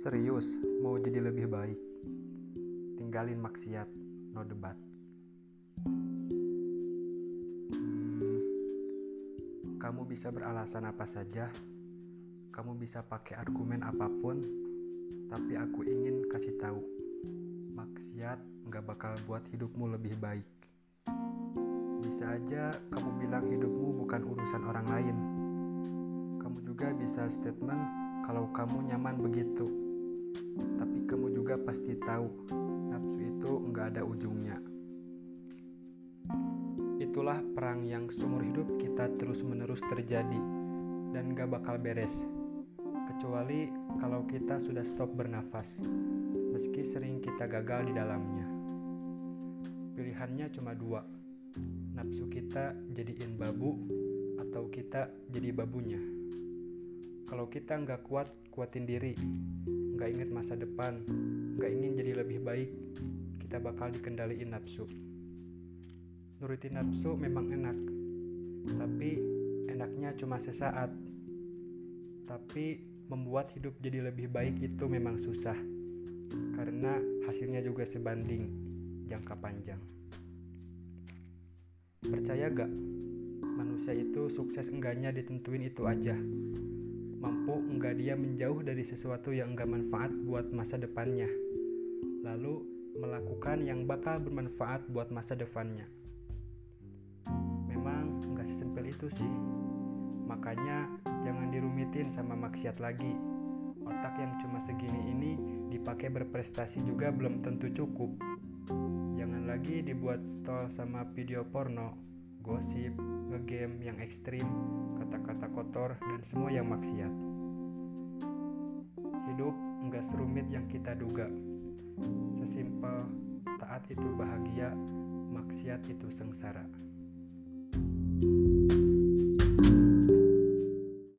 Serius, mau jadi lebih baik. Tinggalin maksiat, no debat. Hmm, kamu bisa beralasan apa saja, kamu bisa pakai argumen apa pun, tapi aku ingin kasih tahu, maksiat nggak bakal buat hidupmu lebih baik. Bisa aja kamu bilang hidupmu bukan urusan orang lain. Kamu juga bisa statement kalau kamu nyaman begitu. Pasti tahu nafsu itu nggak ada ujungnya. Itulah perang yang seumur hidup kita terus-menerus terjadi dan gak bakal beres. Kecuali kalau kita sudah stop bernafas, meski sering kita gagal di dalamnya. Pilihannya cuma dua, nafsu kita jadiin babu atau kita jadi babunya. Kalau kita nggak kuat, kuatin diri. Nggak inget masa depan, nggak ingin jadi lebih baik, kita bakal dikendaliin nafsu. Nurutin nafsu memang enak, tapi enaknya cuma sesaat. Tapi membuat hidup jadi lebih baik itu memang susah, karena hasilnya juga sebanding jangka panjang. Percaya gak? Manusia itu sukses enggaknya ditentuin itu aja. Mampu enggak dia menjauh dari sesuatu yang enggak manfaat buat masa depannya. Lalu melakukan yang bakal bermanfaat buat masa depannya. Memang enggak sesimpel itu sih. Makanya jangan dirumitin sama maksiat lagi. Otak yang cuma segini ini dipakai berprestasi juga belum tentu cukup lagi dibuat stall sama video porno, gosip, ngegame yang ekstrim, kata-kata kotor, dan semua yang maksiat. Hidup nggak serumit yang kita duga. Sesimpel taat itu bahagia, maksiat itu sengsara.